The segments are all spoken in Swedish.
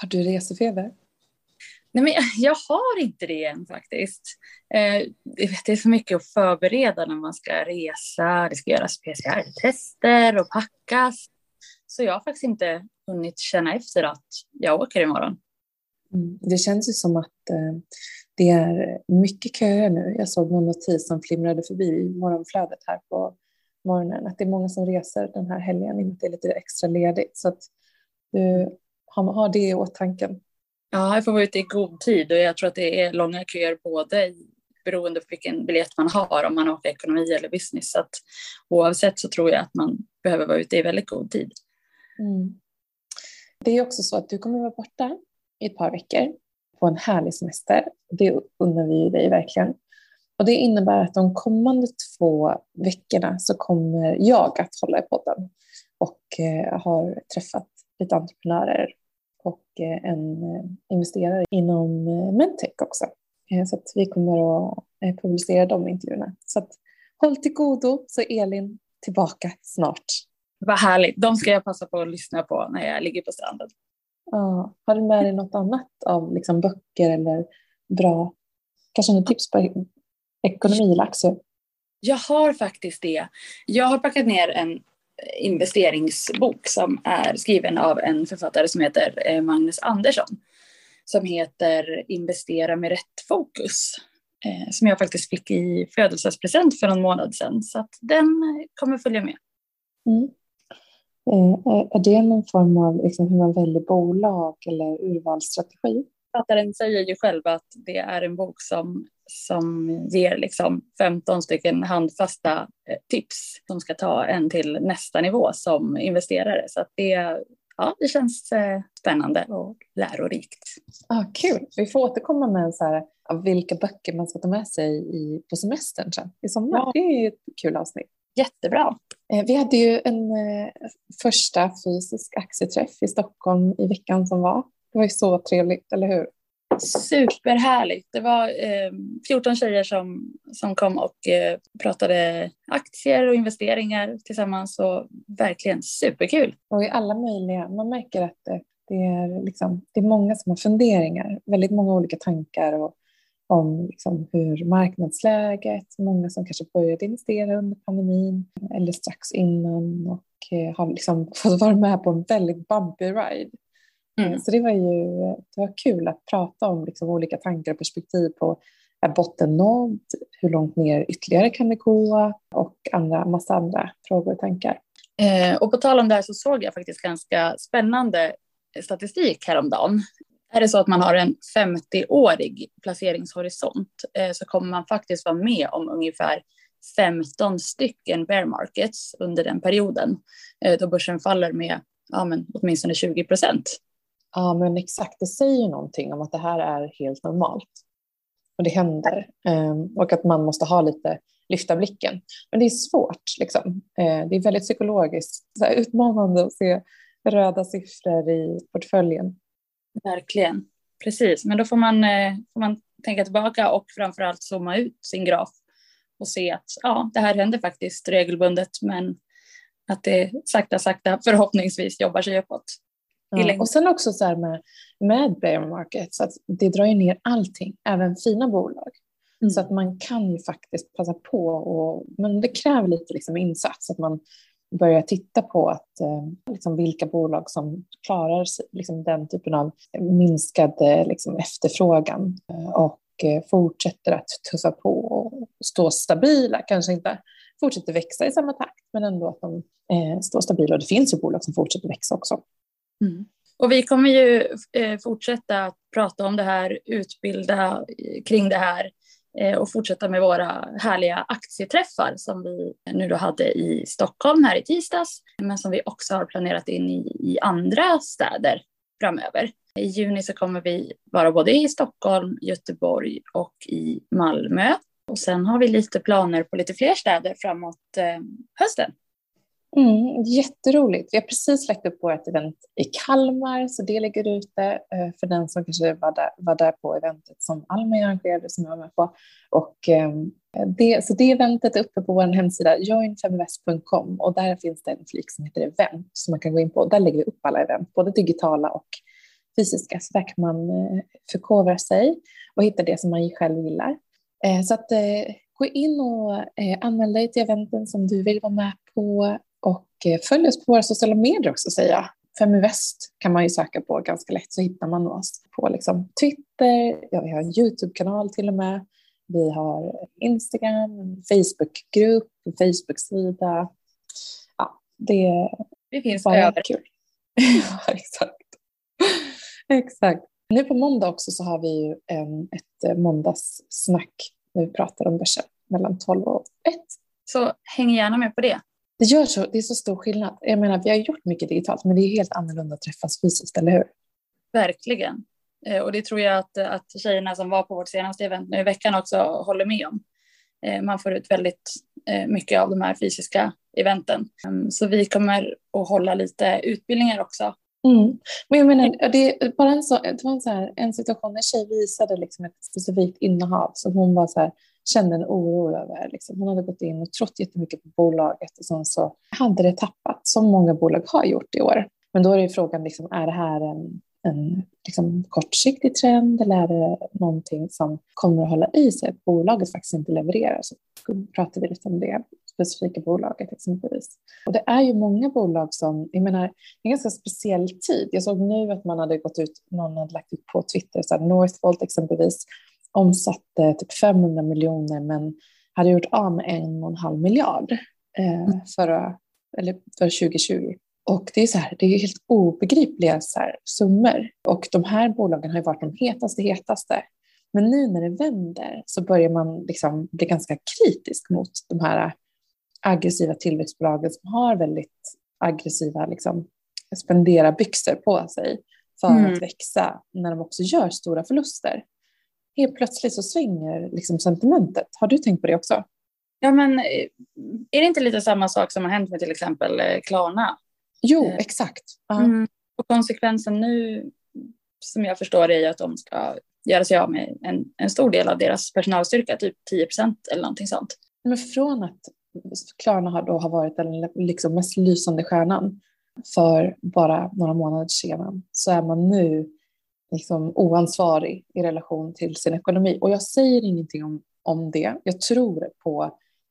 Har du resefeber? Nej, men jag har inte det än faktiskt. Eh, det är så mycket att förbereda när man ska resa. Det ska göras PCR-tester och packas. Så jag har faktiskt inte hunnit känna efter att jag åker imorgon. Mm. Det känns ju som att eh, det är mycket köer nu. Jag såg någon notis som flimrade förbi i morgonflödet här på morgonen. Att det är många som reser den här helgen i och med att det är lite extra ledigt. Så att du har det i åtanke. Ja, jag får vara ute i god tid och jag tror att det är långa köer både beroende på vilken biljett man har, om man åker ekonomi eller business. Så att oavsett så tror jag att man behöver vara ute i väldigt god tid. Mm. Det är också så att du kommer vara borta i ett par veckor på en härlig semester. Det unnar vi dig verkligen. Och det innebär att de kommande två veckorna så kommer jag att hålla i podden och eh, har träffat lite entreprenörer och eh, en eh, investerare inom eh, medtech också. Så att vi kommer att publicera de intervjuerna. Så att håll till godo så är Elin tillbaka snart. Vad härligt. De ska jag passa på att lyssna på när jag ligger på stranden. Ja. Har du med dig något annat av liksom böcker eller bra, kanske något tips på ekonomi eller aktier? Jag har faktiskt det. Jag har packat ner en investeringsbok som är skriven av en författare som heter eh, Magnus Andersson. Som heter Investera med rätt fokus. Eh, som jag faktiskt fick i födelsedagspresent för någon månad sedan. Så att den kommer följa med. Mm. Eh, är det någon form av liksom, hur man väljer bolag eller urvalsstrategi? Författaren säger ju själv att det är en bok som, som ger liksom 15 stycken handfasta eh, tips som ska ta en till nästa nivå som investerare. Så att det, ja, det känns eh, spännande och lärorikt. Ah, kul! Vi får återkomma med så här, vilka böcker man ska ta med sig i, på semestern sen i sommar. Ja. Det är ett kul avsnitt. Jättebra. Eh, vi hade ju en första fysisk aktieträff i Stockholm i veckan som var. Det var ju så trevligt, eller hur? Superhärligt. Det var eh, 14 tjejer som, som kom och eh, pratade aktier och investeringar tillsammans och verkligen superkul. Och i alla möjliga, man märker att det, det är, liksom, det är många som har funderingar, väldigt många olika tankar och, om liksom hur marknadsläget, många som kanske började investera under pandemin eller strax innan och eh, har liksom fått vara med på en väldigt bumpy ride. Mm. Så det var ju det var kul att prata om liksom olika tankar och perspektiv på är botten nådd? Hur långt ner ytterligare kan det gå? Och andra, massa andra frågor och tankar. Eh, och på tal om det här så såg jag faktiskt ganska spännande statistik häromdagen. Är det så att man har en 50-årig placeringshorisont eh, så kommer man faktiskt vara med om ungefär 15 stycken bear markets under den perioden eh, då börsen faller med ja, men åtminstone 20 procent. Ja, men exakt. Det säger någonting om att det här är helt normalt. Och det händer. Ehm, och att man måste ha lite, lyfta blicken. Men det är svårt. Liksom. Ehm, det är väldigt psykologiskt så här, utmanande att se röda siffror i portföljen. Verkligen. Precis, men då får man, eh, får man tänka tillbaka och framförallt zooma ut sin graf och se att ja, det här händer faktiskt regelbundet, men att det sakta, sakta förhoppningsvis jobbar sig uppåt. Ja, och sen också så här med, med bear market, så att det drar ju ner allting, även fina bolag. Mm. Så att man kan ju faktiskt passa på, och, men det kräver lite liksom insats, att man börjar titta på att, eh, liksom vilka bolag som klarar liksom den typen av minskad eh, liksom efterfrågan eh, och fortsätter att tuffa på och stå stabila, kanske inte fortsätter växa i samma takt, men ändå att de eh, står stabila. Och det finns ju bolag som fortsätter växa också. Mm. Och vi kommer ju eh, fortsätta att prata om det här, utbilda eh, kring det här eh, och fortsätta med våra härliga aktieträffar som vi nu då hade i Stockholm här i tisdags, men som vi också har planerat in i, i andra städer framöver. I juni så kommer vi vara både i Stockholm, Göteborg och i Malmö. Och sen har vi lite planer på lite fler städer framåt eh, hösten. Mm, jätteroligt. Vi har precis lagt upp vårt event i Kalmar, så det ligger ute eh, för den som kanske var där, var där på eventet som Almi arrangerade, som jag var med på. Och, ehm, det, så det eventet är uppe på vår hemsida joinfemvest.com, och där finns det en flik som heter event som man kan gå in på. Där lägger vi upp alla event, både digitala och fysiska. Så där kan man eh, förkovra sig och hitta det som man själv gillar. Eh, så att gå in och anmäl dig till eventen som du vill vara med på och eh, följ oss på våra sociala medier också säger jag. Feminvest kan man ju söka på ganska lätt så hittar man oss på liksom Twitter, ja, vi har en YouTube-kanal till och med. Vi har Instagram, Facebookgrupp, Facebook-sida. Ja, det, det finns över. kul. ja, exakt. exakt. Nu på måndag också så har vi ju en, ett eh, måndagssnack när vi pratar om börsen mellan 12 och 1. Så häng gärna med på det. Det, gör så, det är så stor skillnad. Jag menar, vi har gjort mycket digitalt, men det är helt annorlunda att träffas fysiskt, eller hur? Verkligen. Eh, och det tror jag att, att tjejerna som var på vårt senaste event nu i veckan också håller med om. Eh, man får ut väldigt eh, mycket av de här fysiska eventen. Mm, så vi kommer att hålla lite utbildningar också. Mm. Men jag menar, det, bara en, så, det var en, så här, en situation, en tjej visade liksom ett specifikt innehav som hon var så här, kände en oro över. Liksom. Hon hade gått in och trott jättemycket på bolaget och sen så hade det tappat, som många bolag har gjort i år. Men då är det frågan, liksom, är det här en, en liksom, kortsiktig trend eller är det någonting som kommer att hålla i sig, att bolaget faktiskt inte levererar? Så pratar vi lite om det specifika bolaget exempelvis. Och det är ju många bolag som, jag menar, en ganska speciell tid. Jag såg nu att man hade gått ut, någon hade lagt ut på Twitter, så här Northvolt exempelvis, omsatte typ 500 miljoner men hade gjort av med en och en halv miljard eh, förra, eller för 2020. Och det är, så här, det är helt obegripliga så här, summor. Och de här bolagen har ju varit de hetaste, hetaste. Men nu när det vänder så börjar man liksom bli ganska kritisk mot de här aggressiva tillväxtbolagen som har väldigt aggressiva liksom, spendera byxor på sig för mm. att växa när de också gör stora förluster helt plötsligt så svänger liksom sentimentet. Har du tänkt på det också? Ja, men eh, är det inte lite samma sak som har hänt med till exempel eh, Klarna? Jo, eh, exakt. Uh mm. Och konsekvensen nu, som jag förstår är att de ska göra sig av med en, en stor del av deras personalstyrka, typ 10 procent eller någonting sånt. Men från att Klarna har, då har varit den liksom mest lysande stjärnan för bara några månader sedan så är man nu liksom oansvarig i relation till sin ekonomi. Och jag säger ingenting om, om det. Jag tror på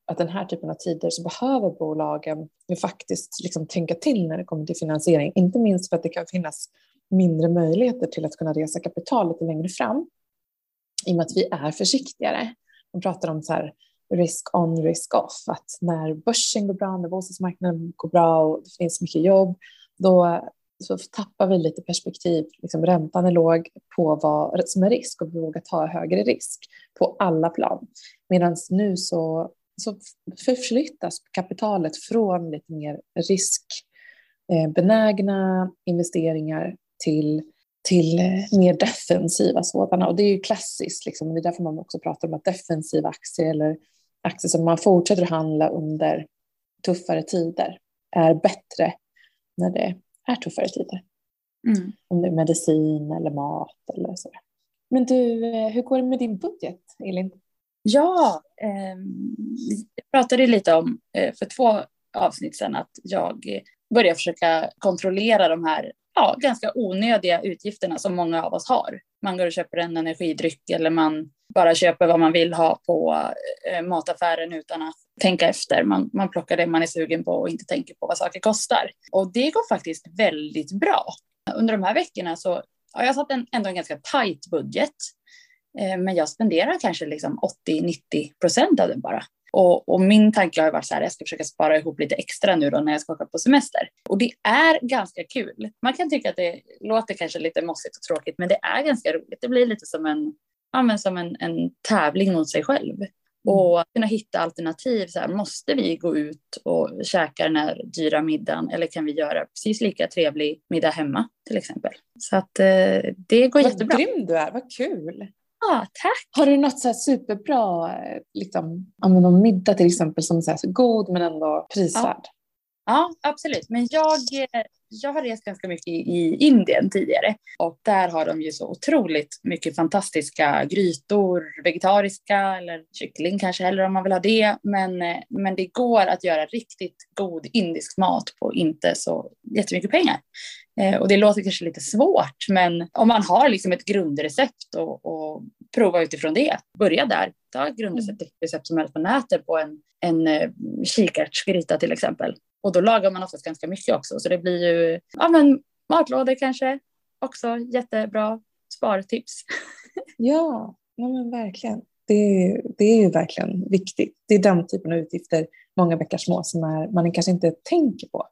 att den här typen av tider så behöver bolagen ju faktiskt liksom tänka till när det kommer till finansiering. Inte minst för att det kan finnas mindre möjligheter till att kunna resa kapital lite längre fram. I och med att vi är försiktigare. De pratar om så här risk on, risk off. Att när börsen går bra, när bostadsmarknaden går bra och det finns mycket jobb, då så tappar vi lite perspektiv. Liksom räntan är låg på vad som är risk och vi vågar ta högre risk på alla plan. Medan nu så, så förflyttas kapitalet från lite mer riskbenägna investeringar till, till mer defensiva sådana. Och det är ju klassiskt, liksom. det är därför man också pratar om att defensiva aktier eller aktier som man fortsätter handla under tuffare tider är bättre när det är tuffare tider. Mm. Om det är medicin eller mat eller så. Men du, eh, hur går det med din budget, Elin? Ja, eh, jag pratade lite om eh, för två avsnitt sedan att jag börjar försöka kontrollera de här ja, ganska onödiga utgifterna som många av oss har. Man går och köper en energidryck eller man bara köper vad man vill ha på eh, mataffären utan att tänka efter. Man, man plockar det man är sugen på och inte tänker på vad saker kostar. Och det går faktiskt väldigt bra. Under de här veckorna så har jag satt en, ändå en ganska tajt budget. Eh, men jag spenderar kanske liksom 80-90 procent av den bara. Och, och, min tanke har varit så här, jag ska försöka spara ihop lite extra nu då när jag ska åka på semester. Och det är ganska kul. Man kan tycka att det låter kanske lite mossigt och tråkigt, men det är ganska roligt. Det blir lite som en, ja, men som en, en tävling mot sig själv. Mm. Och kunna hitta alternativ. Så här, måste vi gå ut och käka den här dyra middagen eller kan vi göra precis lika trevlig middag hemma till exempel? Så att eh, det går vad jättebra. Vad grym du är, vad kul! Ja, tack. Har du något så superbra, liksom, någon middag till exempel som är så, så god men ändå prisvärd? Ja. ja, absolut. Men jag, jag har rest ganska mycket i Indien tidigare och där har de ju så otroligt mycket fantastiska grytor, vegetariska eller kyckling kanske heller om man vill ha det. Men, men det går att göra riktigt god indisk mat på inte så jättemycket pengar. Eh, och det låter kanske lite svårt, men om man har liksom ett grundrecept och, och prova utifrån det. Börja där. Ta ett grundrecept, mm. recept som helst på nätet på en, en eh, kikärtsgryta till exempel. Och då lagar man oftast ganska mycket också, så det blir ju ja, men matlådor kanske också jättebra spartips. ja, ja men verkligen. Det är, det är ju verkligen viktigt. Det är den typen av utgifter, många bäckar små, som är, man kanske inte tänker på.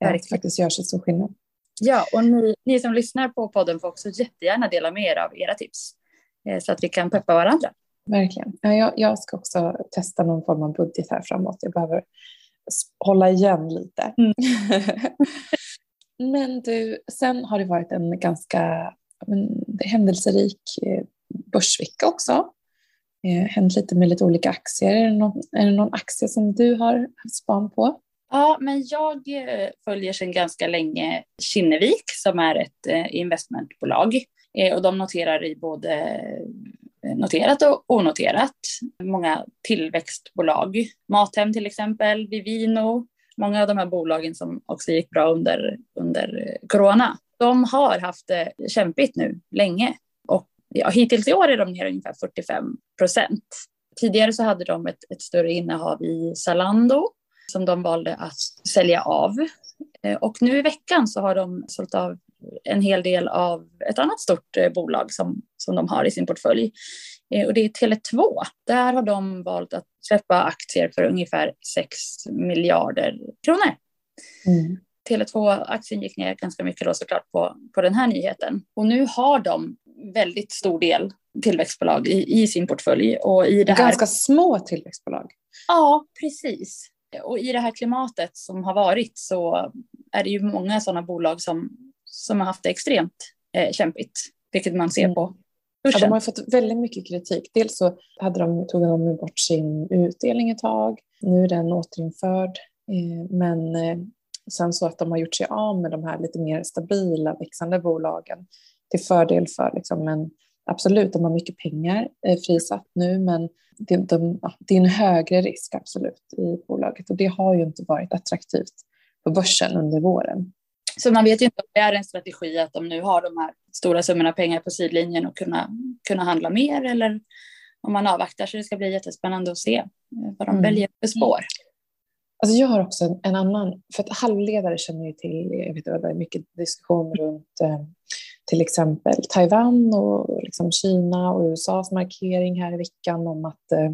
Verkligen. Att faktiskt gör så stor skillnad. Ja, och ni, ni som lyssnar på podden får också jättegärna dela med er av era tips eh, så att vi kan peppa varandra. Verkligen. Ja, jag, jag ska också testa någon form av budget här framåt. Jag behöver hålla igen lite. Mm. Men du, sen har det varit en ganska händelserik eh, börsvecka också. Eh, hänt lite med lite olika aktier. Är det, någon, är det någon aktie som du har haft span på? Ja, men jag eh, följer sedan ganska länge Kinnevik som är ett investmentbolag och de noterar i både noterat och onoterat. Många tillväxtbolag. Mathem till exempel, Vivino, många av de här bolagen som också gick bra under, under corona. De har haft det kämpigt nu länge och ja, hittills i år är de ner ungefär 45 procent. Tidigare så hade de ett, ett större innehav i Zalando som de valde att sälja av. Eh, och nu i veckan så har de sålt av en hel del av ett annat stort eh, bolag som, som de har i sin portfölj. Eh, och det är Tele2. Där har de valt att släppa aktier för ungefär 6 miljarder kronor. Mm. Tele2-aktien gick ner ganska mycket då såklart på, på den här nyheten. Och nu har de väldigt stor del tillväxtbolag i, i sin portfölj. Och i det här... Ganska små tillväxtbolag. Ja, precis. Och i det här klimatet som har varit så är det ju många sådana bolag som, som har haft det extremt eh, kämpigt, vilket man ser på Ja, de har fått väldigt mycket kritik. Dels så hade de, tog de bort sin utdelning ett tag. Nu är den återinförd. Eh, men eh, sen så att de har gjort sig av med de här lite mer stabila växande bolagen till fördel för liksom en Absolut, de har mycket pengar eh, frisatt nu, men det, de, det är en högre risk absolut i bolaget och det har ju inte varit attraktivt på börsen under våren. Så man vet ju inte om det är en strategi att de nu har de här stora summorna pengar på sidlinjen och kunna, kunna handla mer eller om man avvaktar så det ska bli jättespännande att se eh, vad de mm. väljer för spår. Alltså jag har också en, en, annan, för att halvledare känner ju till, jag vet att det är mycket diskussion runt eh, till exempel Taiwan och liksom Kina och USAs markering här i veckan om att eh,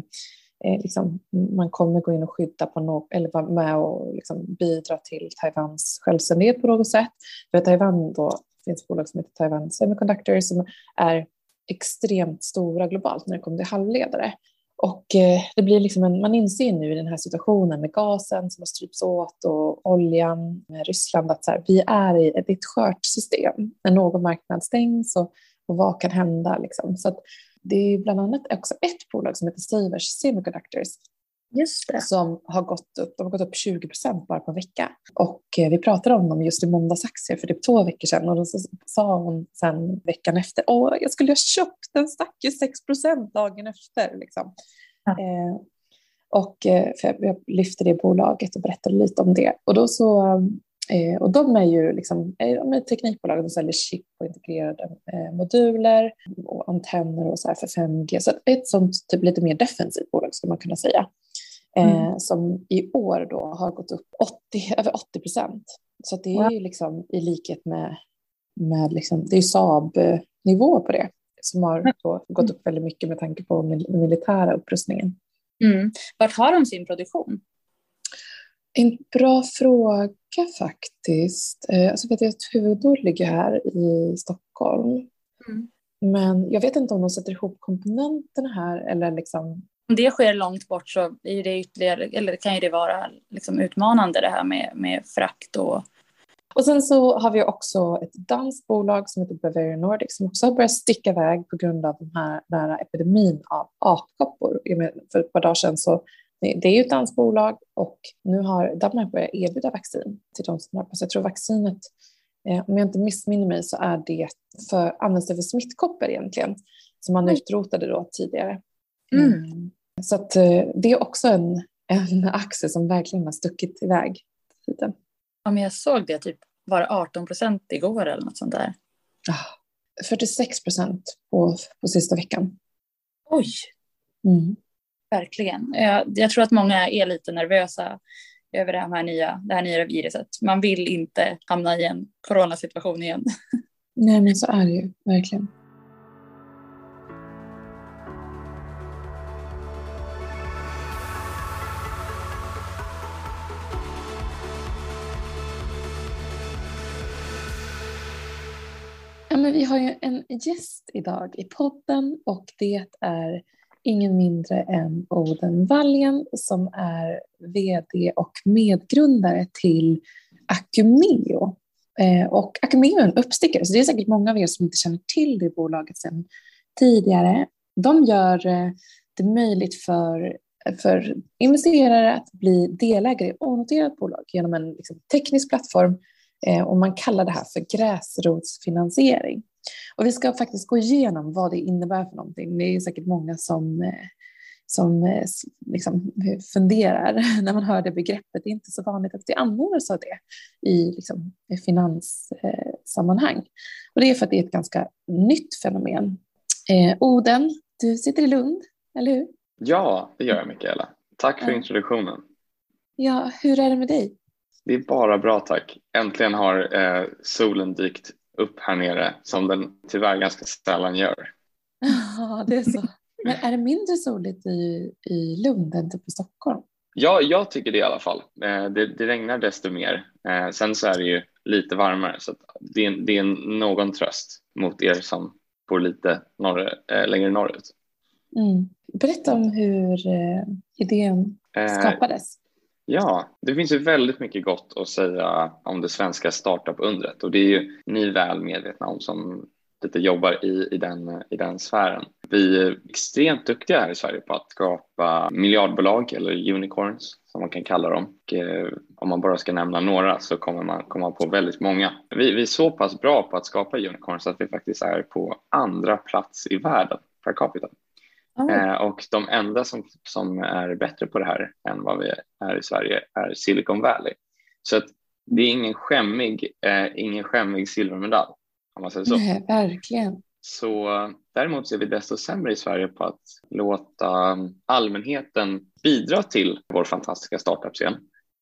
eh, liksom, man kommer gå in och skydda på något, eller vara med och liksom bidra till Taiwans självständighet på något sätt. För Taiwan då finns ett bolag som heter Taiwan Semiconductor som är extremt stora globalt när det kommer till halvledare. Och eh, det blir liksom en, man inser nu i den här situationen med gasen som har strypts åt och oljan med Ryssland att så här, vi är i ett, ett skört system. När någon marknad stängs och, och vad kan hända? Liksom. Så det är bland annat också ett bolag som heter Savers Semiconductors som har gått upp, de har gått upp 20 procent bara på en vecka. Och eh, vi pratade om dem just i måndagsaktier för typ två veckor sedan och då sa hon sen veckan efter, åh, jag skulle ha köpt, den stack ju 6 procent dagen efter. Liksom. Ja. Eh, och eh, för jag lyfte det bolaget och berättade lite om det. Och, då så, eh, och de är ju liksom, eh, de är teknikbolag, de säljer chip och integrerade eh, moduler och antenner och så här för 5G. Så ett sånt typ lite mer defensivt bolag skulle man kunna säga. Mm. Eh, som i år då har gått upp 80, över 80 procent. Så det är ju liksom i likhet med, med liksom, det är Saab-nivå på det som har mm. gått upp väldigt mycket med tanke på den militära upprustningen. Mm. Vart har de sin produktion? En bra fråga faktiskt. Eh, alltså vet jag att huvudort ligger här i Stockholm. Mm. Men jag vet inte om de sätter ihop komponenterna här eller liksom om det sker långt bort så är det ytterligare, eller kan ju det vara liksom utmanande det här med, med frakt och och sen så har vi också ett danskt bolag som heter Bavarian Nordic som också har börjat sticka iväg på grund av den här, den här epidemin av apkoppor. För ett par dagar sedan så det är ju ett danskt bolag och nu har Danmark börjat erbjuda vaccin till de som sig. Jag tror vaccinet, eh, om jag inte missminner mig, så är det för, används det för smittkoppor egentligen, som man utrotade då tidigare. Mm. Mm. Så att, eh, det är också en, en aktie som verkligen har stuckit iväg. Ja, men jag såg det typ var det 18 procent igår eller något sånt där? 46 procent på, på sista veckan. Oj! Mm. Verkligen. Jag, jag, tror att många är lite nervösa över det här, nya, det här nya viruset. Man vill inte hamna i en coronasituation igen. Nej, men så är det ju verkligen. Ja, men vi har ju en gäst idag i podden och det är ingen mindre än Oden Wallien som är VD och medgrundare till Acumeo. Eh, och Acumeo är en uppstickare, så det är säkert många av er som inte känner till det bolaget sedan tidigare. De gör eh, det möjligt för, för investerare att bli delägare i onoterat bolag genom en liksom, teknisk plattform eh, och man kallar det här för gräsrotsfinansiering. Och vi ska faktiskt gå igenom vad det innebär för någonting. Det är säkert många som, eh, som eh, liksom funderar när man hör det begreppet. Det är inte så vanligt att vi använder oss av det i liksom, finanssammanhang. Och det är för att det är ett ganska nytt fenomen. Eh, Oden, du sitter i Lund, eller hur? Ja, det gör jag Mikaela. Tack för introduktionen. Ja, hur är det med dig? Det är bara bra tack. Äntligen har eh, solen dykt upp här nere som den tyvärr ganska sällan gör. Ja, det är så. Men är det mindre soligt i, i Lund än typ i Stockholm? Ja, jag tycker det i alla fall. Eh, det, det regnar desto mer. Eh, sen så är det ju lite varmare så det är, det är någon tröst mot er som bor lite norr, eh, längre norrut. Mm. Berätta om hur idén skapades. Ja, det finns ju väldigt mycket gott att säga om det svenska startup-undret och det är ju ni väl medvetna om som lite jobbar i, i, den, i den sfären. Vi är extremt duktiga här i Sverige på att skapa miljardbolag eller unicorns som man kan kalla dem. Och, eh, om man bara ska nämna några så kommer man komma på väldigt många. Vi, vi är så pass bra på att skapa unicorns att vi faktiskt är på andra plats i världen per capita. Mm. och de enda som, som är bättre på det här än vad vi är i Sverige är Silicon Valley. Så att det är ingen skämmig, eh, ingen skämmig silvermedalj om man säger så. Nej, verkligen. Så däremot är vi desto sämre i Sverige på att låta allmänheten bidra till vår fantastiska startup-scen,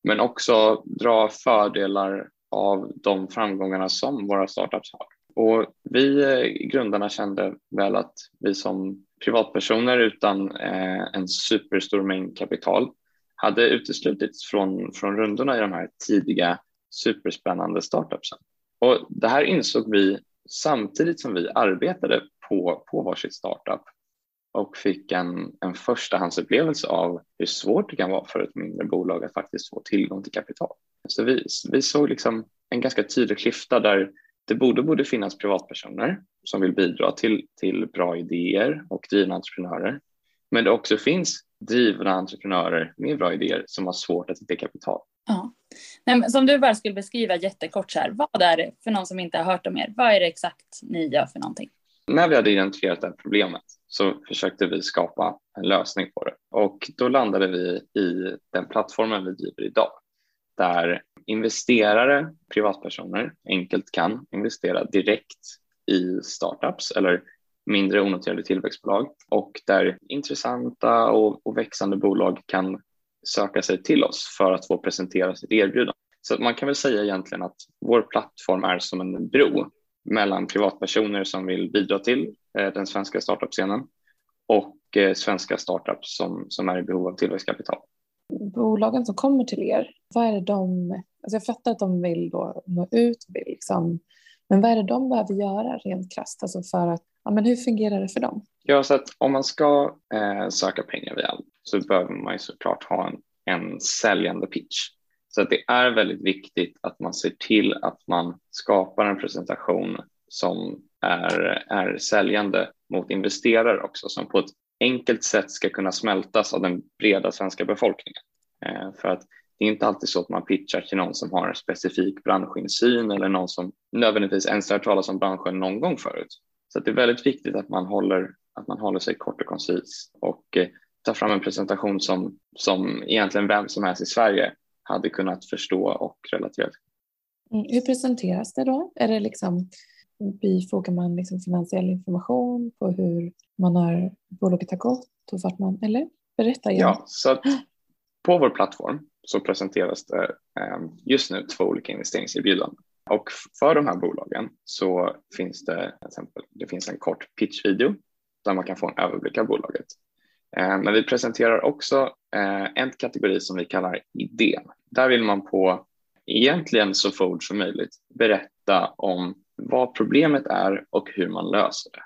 men också dra fördelar av de framgångarna som våra startups har. Och vi eh, grundarna kände väl att vi som privatpersoner utan eh, en superstor mängd kapital hade uteslutits från, från rundorna i de här tidiga superspännande startupsen. Och det här insåg vi samtidigt som vi arbetade på, på varsitt startup och fick en, en förstahandsupplevelse av hur svårt det kan vara för ett mindre bolag att faktiskt få tillgång till kapital. Så vi, vi såg liksom en ganska tydlig klyfta där det borde, borde finnas privatpersoner som vill bidra till, till bra idéer och drivna entreprenörer. Men det också finns drivna entreprenörer med bra idéer som har svårt att hitta kapital. Ja. Nej, som du bara skulle beskriva jättekort så här, vad är det för någon som inte har hört om er? Vad är det exakt ni gör för någonting? När vi hade identifierat det här problemet så försökte vi skapa en lösning på det och då landade vi i den plattformen vi driver idag där investerare, privatpersoner, enkelt kan investera direkt i startups eller mindre onoterade tillväxtbolag och där intressanta och, och växande bolag kan söka sig till oss för att få presentera sitt erbjudande. Så man kan väl säga egentligen att vår plattform är som en bro mellan privatpersoner som vill bidra till eh, den svenska startup-scenen och eh, svenska startups som, som är i behov av tillväxtkapital bolagen som kommer till er, vad är det de, alltså jag fattar att de vill då nå ut, vill liksom, men vad är det de behöver göra rent krasst, alltså för att, ja men hur fungerar det för dem? Ja, så att om man ska eh, söka pengar via Alm så behöver man ju såklart ha en, en säljande pitch. Så att det är väldigt viktigt att man ser till att man skapar en presentation som är, är säljande mot investerare också, som på ett enkelt sätt ska kunna smältas av den breda svenska befolkningen. Eh, för att det är inte alltid så att man pitchar till någon som har en specifik branschinsyn eller någon som nödvändigtvis ens har hört talas om branschen någon gång förut. Så det är väldigt viktigt att man håller, att man håller sig kort och koncis och eh, tar fram en presentation som, som egentligen vem som helst i Sverige hade kunnat förstå och relatera till. Mm. Hur presenteras det då? Är det liksom, bifogar man liksom finansiell information på hur man har, bolaget har gått och vart man, eller? Berätta igen. Ja, så att på vår plattform så presenteras det ehm, just nu två olika investeringserbjudanden. Och för de här bolagen så finns det till exempel, det finns en kort pitchvideo där man kan få en överblick av bolaget. Ehm, men vi presenterar också eh, en kategori som vi kallar idén. Där vill man på egentligen så fort som möjligt berätta om vad problemet är och hur man löser det.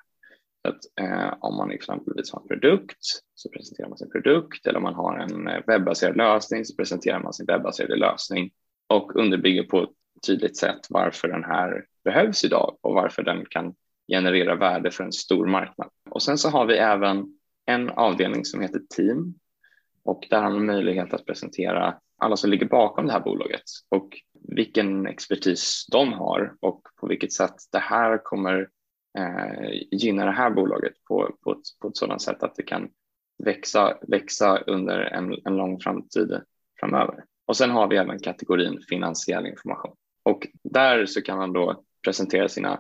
Att, eh, om man exempelvis har en produkt så presenterar man sin produkt eller om man har en eh, webbaserad lösning så presenterar man sin webbaserade lösning och underbygger på ett tydligt sätt varför den här behövs idag och varför den kan generera värde för en stor marknad. Och sen så har vi även en avdelning som heter team och där har man möjlighet att presentera alla som ligger bakom det här bolaget och vilken expertis de har och på vilket sätt det här kommer eh, gynna det här bolaget på, på, ett, på ett sådant sätt att det kan växa, växa under en, en lång framtid framöver. Och sen har vi även kategorin finansiell information och där så kan man då presentera sina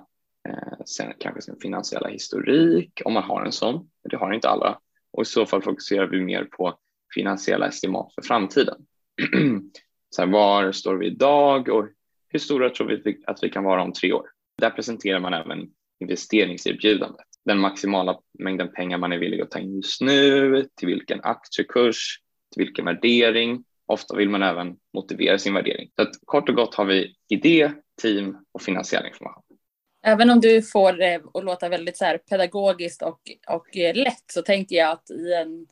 eh, sen, kanske sin finansiella historik om man har en sån. Det har inte alla och i så fall fokuserar vi mer på finansiella estimat för framtiden. så här, var står vi idag och hur stora tror vi att vi kan vara om tre år? Där presenterar man även investeringserbjudandet, den maximala mängden pengar man är villig att ta in just nu, till vilken aktiekurs, till vilken värdering. Ofta vill man även motivera sin värdering. Så att kort och gott har vi idé, team och finansiell information. Även om du får det att låta väldigt så pedagogiskt och, och eh, lätt så tänker jag att i en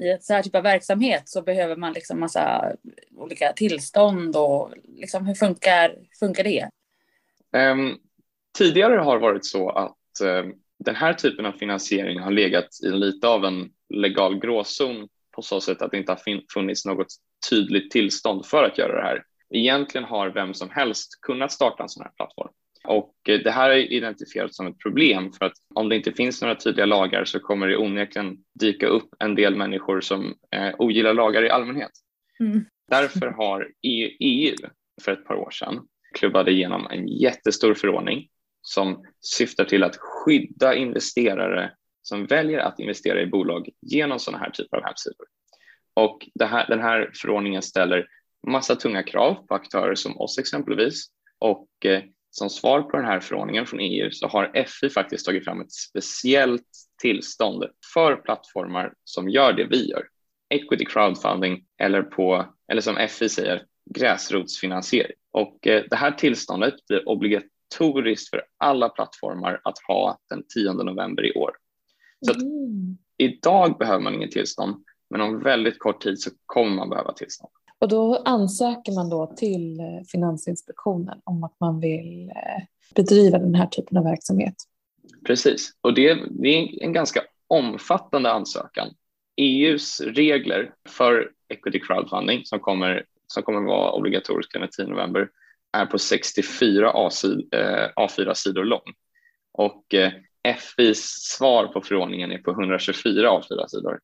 i ett så här typ av verksamhet så behöver man liksom massa olika tillstånd och liksom hur funkar, funkar det? Um, tidigare har det varit så att um, den här typen av finansiering har legat i lite av en legal gråzon på så sätt att det inte har funnits något tydligt tillstånd för att göra det här. Egentligen har vem som helst kunnat starta en sån här plattform. Och eh, det här är identifierat som ett problem för att om det inte finns några tydliga lagar så kommer det onekligen dyka upp en del människor som eh, ogillar lagar i allmänhet. Mm. Därför har EU, för ett par år sedan klubbade igenom en jättestor förordning som syftar till att skydda investerare som väljer att investera i bolag genom sådana här typer av hemsidor. Och här, den här förordningen ställer massa tunga krav på aktörer som oss exempelvis och eh, som svar på den här förordningen från EU så har FI faktiskt tagit fram ett speciellt tillstånd för plattformar som gör det vi gör. Equity crowdfunding eller på, eller som FI säger, gräsrotsfinansiering. Och eh, det här tillståndet blir obligatoriskt för alla plattformar att ha den 10 november i år. Så att, mm. idag behöver man inget tillstånd, men om väldigt kort tid så kommer man behöva tillstånd. Och då ansöker man då till eh, Finansinspektionen om att man vill eh, bedriva den här typen av verksamhet. Precis, och det, det är en ganska omfattande ansökan. EUs regler för equity crowdfunding som kommer, som kommer vara obligatoriska den 10 november är på 64 A4-sidor eh, lång och FIs svar på förordningen är på 124 A4-sidor.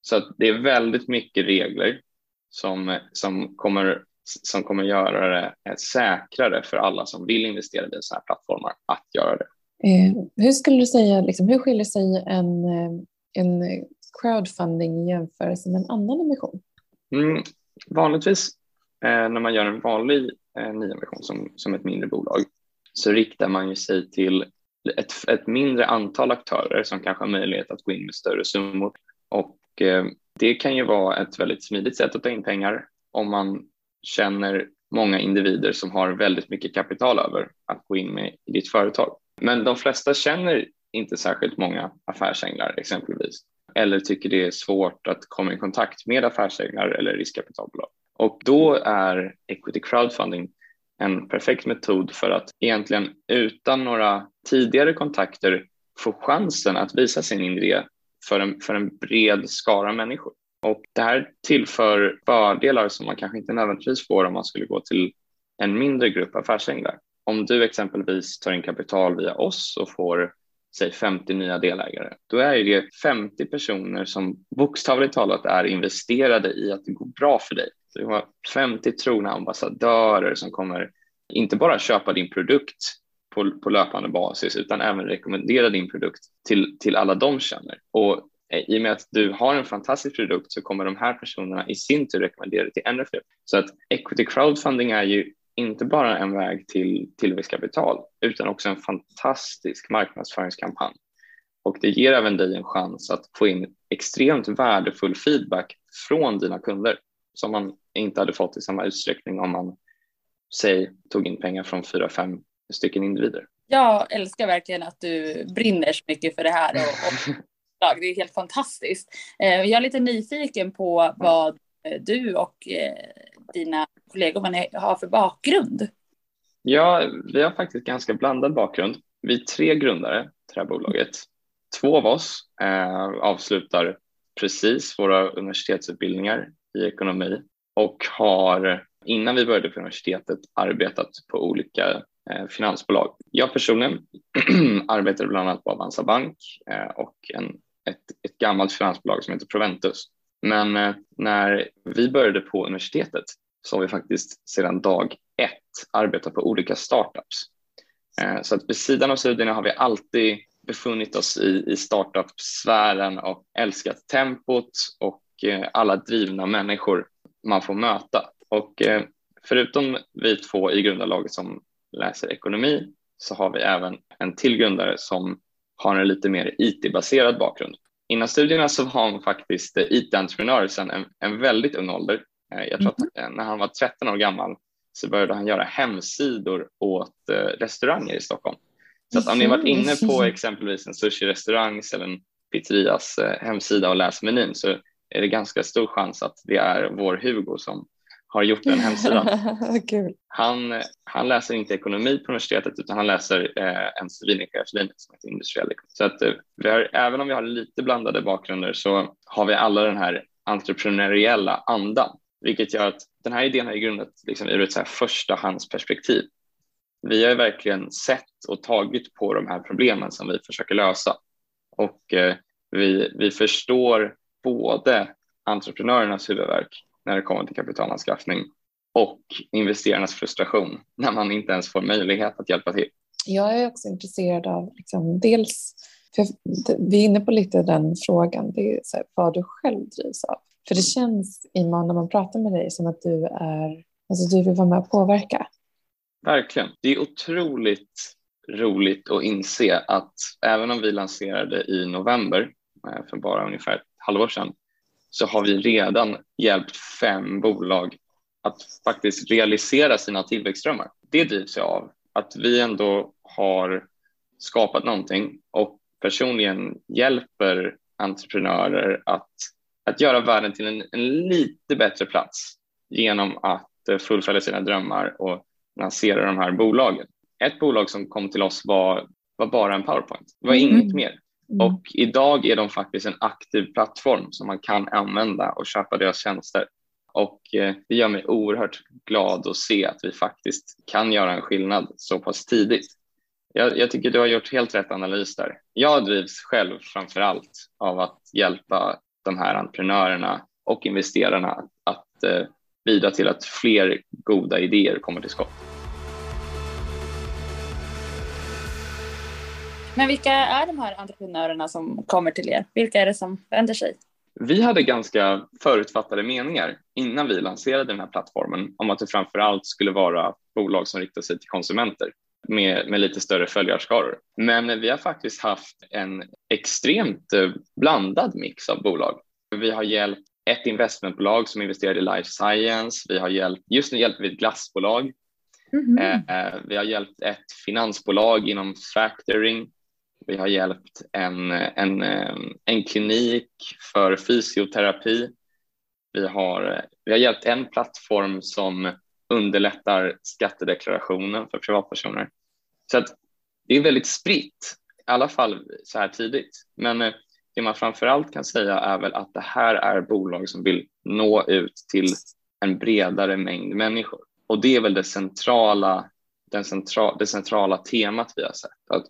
Så det är väldigt mycket regler som, som, kommer, som kommer göra det säkrare för alla som vill investera i sådana här plattformar att göra det. Eh, hur skulle du säga, liksom, hur skiljer sig en, eh, en crowdfunding i jämförelse med en annan emission? Mm, vanligtvis eh, när man gör en vanlig eh, nyemission som, som ett mindre bolag så riktar man ju sig till ett, ett mindre antal aktörer som kanske har möjlighet att gå in med större summor och eh, det kan ju vara ett väldigt smidigt sätt att ta in pengar om man känner många individer som har väldigt mycket kapital över att gå in med i ditt företag. Men de flesta känner inte särskilt många affärsänglar exempelvis eller tycker det är svårt att komma i kontakt med affärsänglar eller riskkapitalbolag. Och då är equity crowdfunding en perfekt metod för att egentligen utan några tidigare kontakter få chansen att visa sin idé för en, för en bred skara människor. Och det här tillför fördelar som man kanske inte nödvändigtvis får om man skulle gå till en mindre grupp affärsänglar. Om du exempelvis tar in kapital via oss och får säg 50 nya delägare, då är det 50 personer som bokstavligt talat är investerade i att det går bra för dig. Så du har 50 trogna ambassadörer som kommer inte bara köpa din produkt på, på löpande basis utan även rekommendera din produkt till, till alla de känner. Och eh, i och med att du har en fantastisk produkt så kommer de här personerna i sin tur rekommendera det till ännu fler. Så att equity crowdfunding är ju inte bara en väg till tillväxtkapital utan också en fantastisk marknadsföringskampanj. Och det ger även dig en chans att få in extremt värdefull feedback från dina kunder som man inte hade fått i samma utsträckning om man säg tog in pengar från fyra, fem stycken individer. Jag älskar verkligen att du brinner så mycket för det här och, och det är helt fantastiskt. Eh, jag är lite nyfiken på vad eh, du och eh, dina kollegor har för bakgrund. Ja, vi har faktiskt ganska blandad bakgrund. Vi är tre grundare till det här bolaget. Två av oss eh, avslutar precis våra universitetsutbildningar i ekonomi och har innan vi började på universitetet arbetat på olika Eh, finansbolag. Jag personligen arbetade bland annat på Avanza Bank eh, och en, ett, ett gammalt finansbolag som heter Proventus. Men eh, när vi började på universitetet så har vi faktiskt sedan dag ett arbetat på olika startups. Så att vid sidan av studierna har vi alltid befunnit oss i, i startup-sfären och älskat tempot och alla drivna människor man får möta. Och förutom vi två i grundarlaget som läser ekonomi så har vi även en till grundare som har en lite mer IT-baserad bakgrund. Innan studierna så var han faktiskt IT-entreprenör sedan en, en väldigt ung ålder. Jag tror att mm. när han var 13 år gammal så började han göra hemsidor åt restauranger i Stockholm. Så att om ni varit inne på exempelvis en sushi-restaurang eller en pizzerias eh, hemsida och läst menyn så är det ganska stor chans att det är vår Hugo som har gjort den hemsidan. Kul. Han, han läser inte ekonomi på universitetet utan han läser eh, en civilingenjörslinje som heter industriell ekonomi. Så att eh, vi har, även om vi har lite blandade bakgrunder så har vi alla den här entreprenöriella andan, vilket gör att den här idén har grundat liksom, ur ett så här förstahandsperspektiv vi har verkligen sett och tagit på de här problemen som vi försöker lösa. Och eh, vi, vi förstår både entreprenörernas huvudvärk när det kommer till kapitalanskaffning och investerarnas frustration när man inte ens får möjlighet att hjälpa till. Jag är också intresserad av liksom, dels, för vi är inne på lite den frågan, det är så här, vad du själv drivs av. För det känns, Iman, när man pratar med dig som att du är, alltså du vill vara med och påverka. Verkligen. Det är otroligt roligt att inse att även om vi lanserade i november eh, för bara ungefär ett halvår sedan så har vi redan hjälpt fem bolag att faktiskt realisera sina tillväxtdrömmar. Det drivs jag av att vi ändå har skapat någonting och personligen hjälper entreprenörer att, att göra världen till en, en lite bättre plats genom att eh, fullfölja sina drömmar och lansera de här bolagen. Ett bolag som kom till oss var, var bara en PowerPoint. Det var mm. inget mer. Mm. Och idag är de faktiskt en aktiv plattform som man kan använda och köpa deras tjänster. Och eh, det gör mig oerhört glad att se att vi faktiskt kan göra en skillnad så pass tidigt. Jag, jag tycker du har gjort helt rätt analys där. Jag drivs själv framför allt av att hjälpa de här entreprenörerna och investerarna att eh, bidra till att fler goda idéer kommer till skott. Men vilka är de här entreprenörerna som kommer till er? Vilka är det som vänder sig? Vi hade ganska förutfattade meningar innan vi lanserade den här plattformen om att det framför allt skulle vara bolag som riktar sig till konsumenter med, med lite större följarskaror. Men vi har faktiskt haft en extremt eh, blandad mix av bolag. Vi har hjälpt ett investmentbolag som investerar i life science. Vi har hjälpt, just nu hjälper vi ett glassbolag. Mm -hmm. vi har hjälpt ett finansbolag inom factoring. Vi har hjälpt en, en, en klinik för fysioterapi. Vi har, vi har hjälpt en plattform som underlättar skattedeklarationen för privatpersoner. Så att det är väldigt spritt, i alla fall så här tidigt. Men eh, det man framför allt kan säga är väl att det här är bolag som vill nå ut till en bredare mängd människor. Och det är väl det centrala, den centra, det centrala temat vi har sett. Att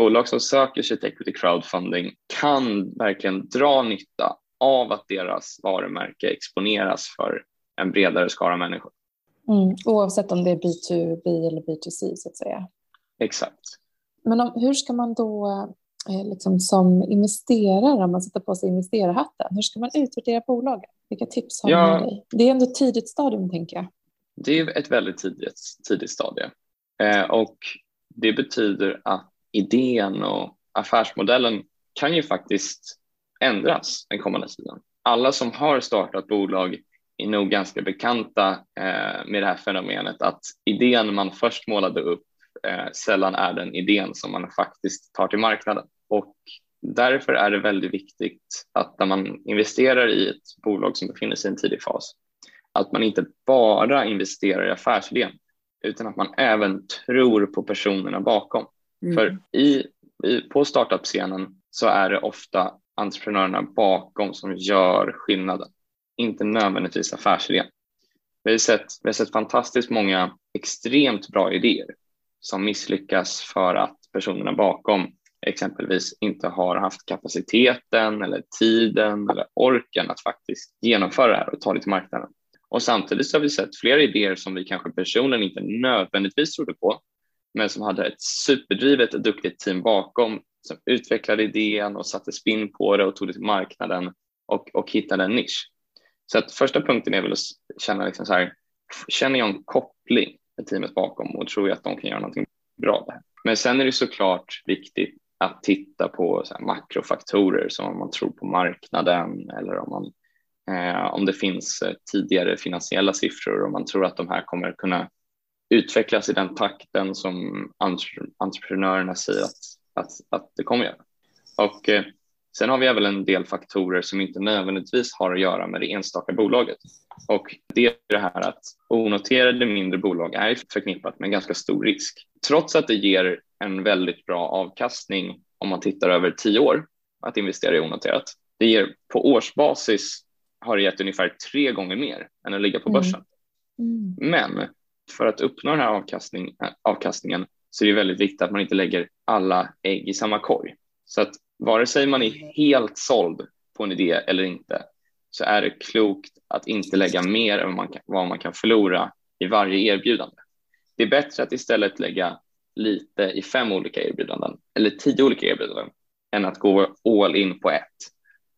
bolag som söker sig till equity crowdfunding kan verkligen dra nytta av att deras varumärke exponeras för en bredare skara människor. Mm, oavsett om det är B2B eller B2C så att säga. Exakt. Men om, hur ska man då eh, liksom som investerare, om man sätter på sig investerarhatten, hur ska man utvärdera bolagen? Vilka tips har ja, du med dig? Det är ändå ett tidigt stadium tänker jag. Det är ett väldigt tidigt, tidigt stadie eh, och det betyder att idén och affärsmodellen kan ju faktiskt ändras den kommande tiden. Alla som har startat bolag är nog ganska bekanta eh, med det här fenomenet att idén man först målade upp eh, sällan är den idén som man faktiskt tar till marknaden. Och därför är det väldigt viktigt att när man investerar i ett bolag som befinner sig i en tidig fas, att man inte bara investerar i affärsidén, utan att man även tror på personerna bakom. Mm. För i, i, på startup-scenen så är det ofta entreprenörerna bakom som gör skillnaden, inte nödvändigtvis affärsidén. Vi har, sett, vi har sett fantastiskt många extremt bra idéer som misslyckas för att personerna bakom exempelvis inte har haft kapaciteten eller tiden eller orken att faktiskt genomföra det här och ta det till marknaden. Och samtidigt så har vi sett flera idéer som vi kanske personligen inte nödvändigtvis trodde på, men som hade ett superdrivet och duktigt team bakom som utvecklade idén och satte spinn på det och tog det till marknaden och, och hittade en nisch. Så att första punkten är väl att känna liksom så här, känner jag en koppling med teamet bakom och tror jag att de kan göra någonting bra där. Men sen är det såklart viktigt att titta på så makrofaktorer som om man tror på marknaden eller om, man, eh, om det finns eh, tidigare finansiella siffror och man tror att de här kommer kunna utvecklas i den takten som entreprenörerna säger att, att, att det kommer göra. Och eh, sen har vi även en del faktorer som inte nödvändigtvis har att göra med det enstaka bolaget. Och det är det här att onoterade mindre bolag är förknippat med ganska stor risk. Trots att det ger en väldigt bra avkastning om man tittar över tio år att investera i onoterat. Det ger på årsbasis har det gett ungefär tre gånger mer än att ligga på mm. börsen. Mm. Mm. Men för att uppnå den här avkastning, avkastningen så är det väldigt viktigt att man inte lägger alla ägg i samma korg. Så att vare sig man är helt såld på en idé eller inte så är det klokt att inte lägga mer än vad man kan, vad man kan förlora i varje erbjudande. Det är bättre att istället lägga lite i fem olika erbjudanden eller tio olika erbjudanden än att gå all in på ett.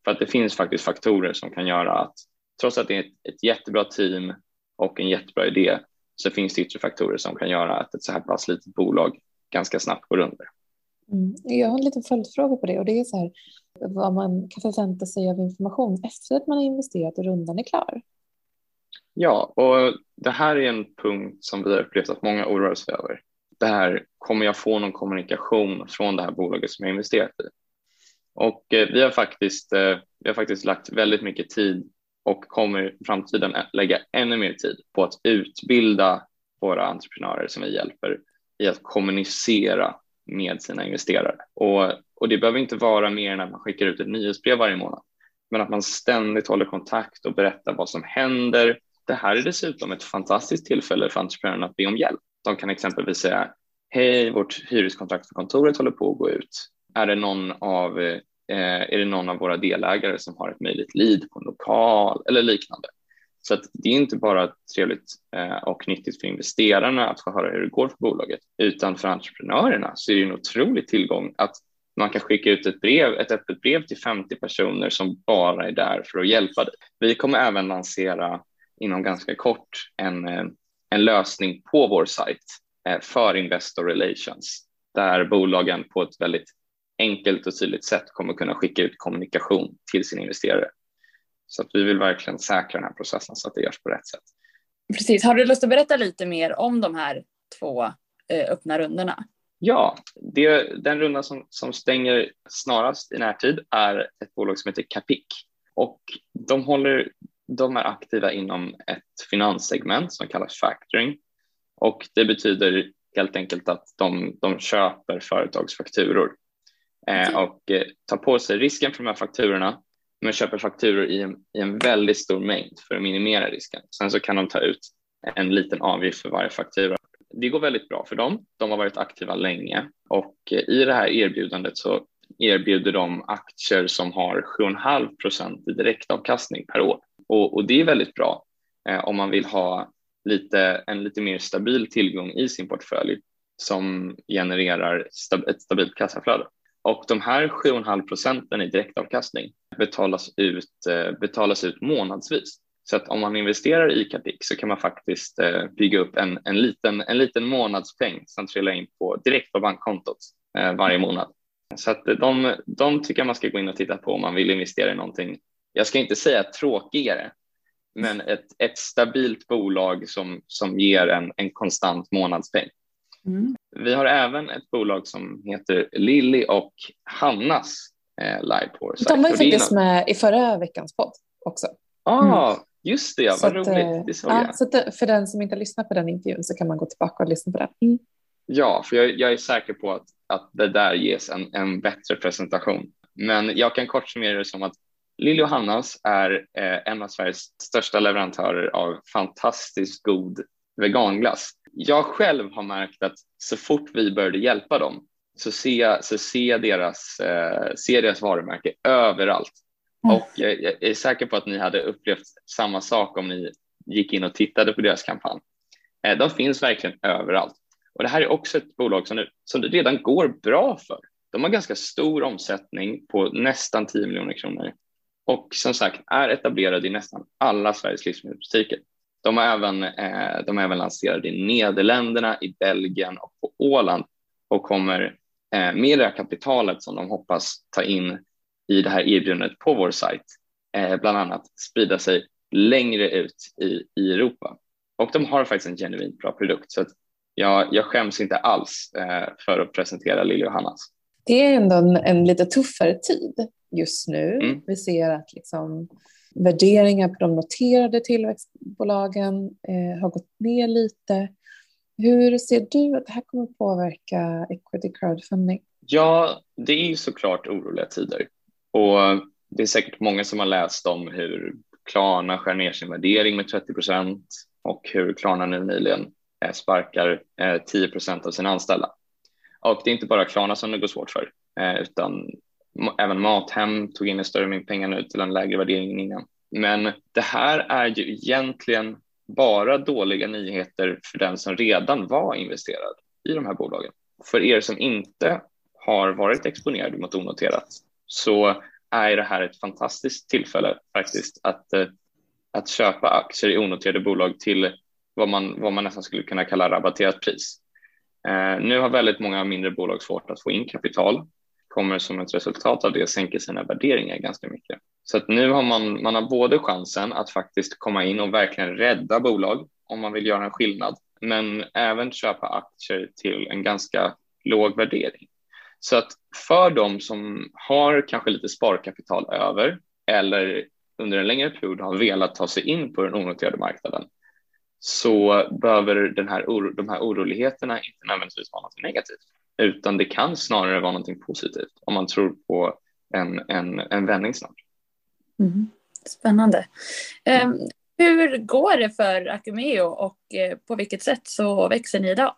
För att det finns faktiskt faktorer som kan göra att trots att det är ett, ett jättebra team och en jättebra idé så finns det yttre faktorer som kan göra att ett så här pass litet bolag ganska snabbt går under. Mm. Jag har en liten följdfråga på det och det är så här vad man kan förvänta sig av information efter att man har investerat och rundan är klar. Ja, och det här är en punkt som vi har upplevt att många oroar sig över. Det här, kommer jag få någon kommunikation från det här bolaget som jag investerat i? Och eh, vi har faktiskt, eh, vi har faktiskt lagt väldigt mycket tid och kommer i framtiden lägga ännu mer tid på att utbilda våra entreprenörer som vi hjälper i att kommunicera med sina investerare. Och, och det behöver inte vara mer än att man skickar ut ett nyhetsbrev varje månad, men att man ständigt håller kontakt och berättar vad som händer. Det här är dessutom ett fantastiskt tillfälle för entreprenörerna att be om hjälp. De kan exempelvis säga Hej, vårt hyreskontrakt för kontoret håller på att gå ut. Är det någon av eh, Eh, är det någon av våra delägare som har ett möjligt lead på en lokal eller liknande. Så att det är inte bara trevligt eh, och nyttigt för investerarna att få höra hur det går för bolaget, utan för entreprenörerna så är det en otrolig tillgång att man kan skicka ut ett brev, ett öppet brev till 50 personer som bara är där för att hjälpa dig. Vi kommer även lansera inom ganska kort en, eh, en lösning på vår sajt eh, för Investor Relations där bolagen på ett väldigt enkelt och tydligt sätt kommer kunna skicka ut kommunikation till sina investerare. Så att vi vill verkligen säkra den här processen så att det görs på rätt sätt. Precis. Har du lust att berätta lite mer om de här två eh, öppna rundorna? Ja, det, den runda som, som stänger snarast i närtid är ett bolag som heter Capik och de, håller, de är aktiva inom ett finanssegment som kallas factoring och det betyder helt enkelt att de, de köper företagsfakturor och eh, tar på sig risken för de här fakturorna men köper fakturor i en, i en väldigt stor mängd för att minimera risken. Sen så kan de ta ut en liten avgift för varje faktura. Det går väldigt bra för dem. De har varit aktiva länge och i det här erbjudandet så erbjuder de aktier som har 7,5 procent i direktavkastning per år och, och det är väldigt bra eh, om man vill ha lite, en lite mer stabil tillgång i sin portfölj som genererar ett stabilt kassaflöde. Och de här 7,5 procenten i direktavkastning betalas ut, eh, betalas ut månadsvis. Så att om man investerar i Capix så kan man faktiskt eh, bygga upp en, en, liten, en liten månadspeng som trillar in på, direkt på bankkontot eh, varje månad. Så att de, de tycker jag man ska gå in och titta på om man vill investera i någonting. Jag ska inte säga tråkigare, men ett, ett stabilt bolag som, som ger en, en konstant månadspeng. Mm. Vi har även ett bolag som heter Lilly och Hannas eh, Liveport. De var ju faktiskt med i förra veckans podd också. Ah, mm. Just det, ja, vad roligt. Eh, det ja, Så att, för den som inte lyssnat på den intervjun så kan man gå tillbaka och lyssna på den. Mm. Ja, för jag, jag, är säker på att, att det där ges en, en bättre presentation. Men jag kan kort summera det som att Lilly och Hannas är eh, en av Sveriges största leverantörer av fantastiskt god veganglass. Jag själv har märkt att så fort vi började hjälpa dem så ser så ser deras, eh, ser deras varumärke överallt. Mm. Och jag, jag, är säker på att ni hade upplevt samma sak om ni gick in och tittade på deras kampanj. Eh, de finns verkligen överallt. Och det här är också ett bolag som, nu, som det redan går bra för. De har ganska stor omsättning på nästan 10 miljoner kronor och som sagt är etablerade i nästan alla Sveriges livsmedelsbutiker. De har även, eh, de har även lanserade i Nederländerna, i Belgien och på Åland och kommer eh, med det här kapitalet som de hoppas ta in i det här erbjudandet på vår sajt, eh, bland annat sprida sig längre ut i, i Europa. Och de har faktiskt en genuint bra produkt så jag, jag skäms inte alls eh, för att presentera Lilly och Hannas. Det är ändå en, en lite tuffare tid just nu. Mm. Vi ser att liksom, värderingar på de noterade tillväxtbolagen eh, har gått ner lite. Hur ser du att det här kommer påverka equity crowdfunding? Ja, det är ju såklart oroliga tider och det är säkert många som har läst om hur Klarna skär ner sin värdering med 30 procent och hur Klarna nu nyligen eh, sparkar eh, 10 procent av sina anställda. Och det är inte bara Klarna som det går svårt för, eh, utan även Mathem tog in en större mängd pengar nu till en lägre värdering än innan. Men det här är ju egentligen bara dåliga nyheter för den som redan var investerad i de här bolagen. För er som inte har varit exponerade mot onoterat så är det här ett fantastiskt tillfälle faktiskt att, eh, att köpa aktier i onoterade bolag till vad man, vad man nästan skulle kunna kalla rabatterat pris. Eh, nu har väldigt många mindre bolag svårt att få in kapital, kommer som ett resultat av det sänka sina värderingar ganska mycket. Så att nu har man, man har både chansen att faktiskt komma in och verkligen rädda bolag om man vill göra en skillnad, men även köpa aktier till en ganska låg värdering. Så att för de som har kanske lite sparkapital över eller under en längre period har velat ta sig in på den onoterade marknaden så behöver den här, de här oroligheterna inte nödvändigtvis vara något negativt, utan det kan snarare vara något positivt om man tror på en, en, en vändning snart. Mm. Spännande. Um, hur går det för Acumeo och uh, på vilket sätt så växer ni idag?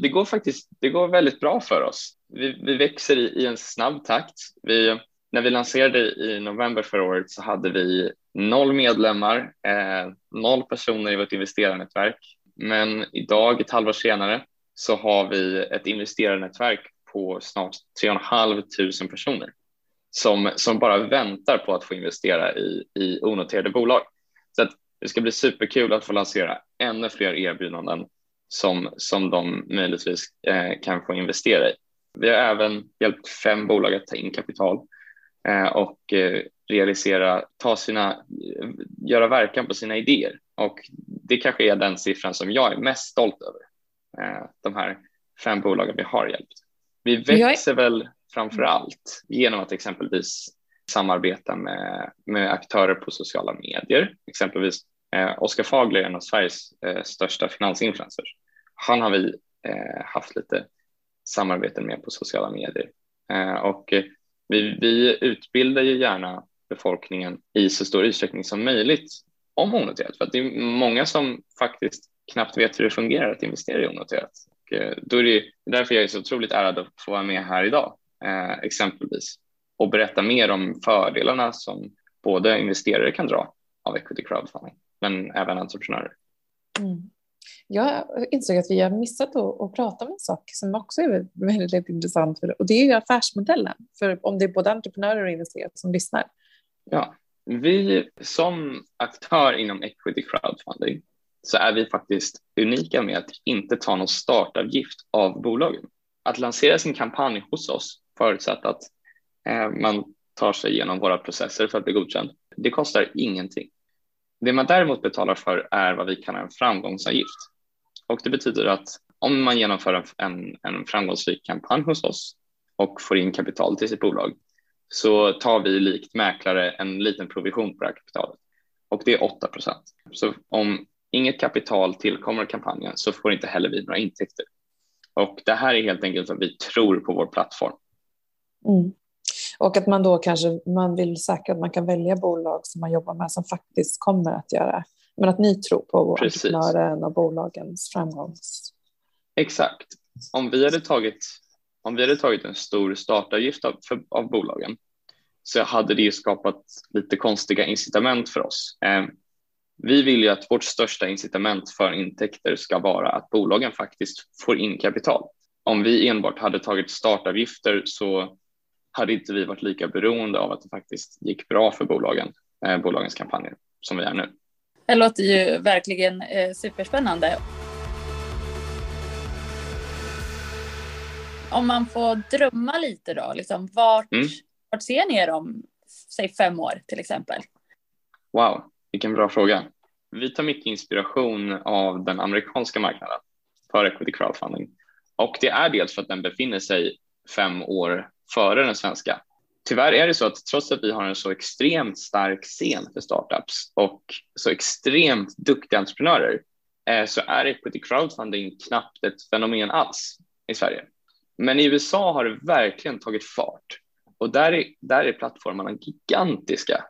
Det går faktiskt det går väldigt bra för oss. Vi, vi växer i, i en snabb takt. Vi, när vi lanserade i november förra året så hade vi noll medlemmar, eh, noll personer i vårt investerarnätverk. Men idag, ett halvår senare, så har vi ett investerarnätverk på snart 3 500 personer som, som bara väntar på att få investera i, i onoterade bolag. Så att det ska bli superkul att få lansera ännu fler erbjudanden som, som de möjligtvis eh, kan få investera i. Vi har även hjälpt fem bolag att ta in kapital eh, och eh, realisera, ta sina, göra verkan på sina idéer. Och det kanske är den siffran som jag är mest stolt över. Eh, de här fem bolagen vi har hjälpt. Vi växer väl framför allt genom att exempelvis samarbeta med, med aktörer på sociala medier. Exempelvis eh, Oskar Fagler, en av Sveriges eh, största finansinfluencers. Han har vi eh, haft lite samarbeten med på sociala medier. Eh, och vi, vi utbildar ju gärna befolkningen i så stor utsträckning som möjligt om onoterat. För att det är många som faktiskt knappt vet hur det fungerar att investera i onoterat. Och eh, då är det därför jag är så otroligt ärad att få vara med här idag, eh, exempelvis, och berätta mer om fördelarna som både investerare kan dra av equity crowdfunding, men även entreprenörer. Mm. Jag insåg att vi har missat att, att prata om en sak som också är väldigt intressant för, och det är ju affärsmodellen. För om det är både entreprenörer och investerare som lyssnar. Ja, vi som aktör inom equity crowdfunding så är vi faktiskt unika med att inte ta någon startavgift av bolagen. Att lansera sin kampanj hos oss förutsatt att eh, man tar sig igenom våra processer för att bli godkänd. Det kostar ingenting. Det man däremot betalar för är vad vi kallar en framgångsavgift. Och det betyder att om man genomför en, en framgångsrik kampanj hos oss och får in kapital till sitt bolag så tar vi likt mäklare en liten provision på det här kapitalet och det är 8 procent. Så om inget kapital tillkommer kampanjen så får inte heller vi några intäkter. Och det här är helt enkelt att vi tror på vår plattform. Mm. Och att man då kanske man vill säkra att man kan välja bolag som man jobbar med som faktiskt kommer att göra, men att ni tror på entreprenören och bolagens framgång. Exakt. Om vi hade tagit, om vi hade tagit en stor startavgift av, för, av bolagen så hade det skapat lite konstiga incitament för oss. Eh, vi vill ju att vårt största incitament för intäkter ska vara att bolagen faktiskt får in kapital. Om vi enbart hade tagit startavgifter så hade inte vi varit lika beroende av att det faktiskt gick bra för bolagen, eh, bolagens kampanjer som vi är nu. Det låter ju verkligen eh, superspännande. Om man får drömma lite då, liksom, vart, mm. vart ser ni er om säg fem år till exempel? Wow, vilken bra fråga. Vi tar mycket inspiration av den amerikanska marknaden för equity crowdfunding och det är dels för att den befinner sig fem år före den svenska. Tyvärr är det så att trots att vi har en så extremt stark scen för startups och så extremt duktiga entreprenörer eh, så är equity crowdfunding knappt ett fenomen alls i Sverige. Men i USA har det verkligen tagit fart och där är, där är plattformarna gigantiska.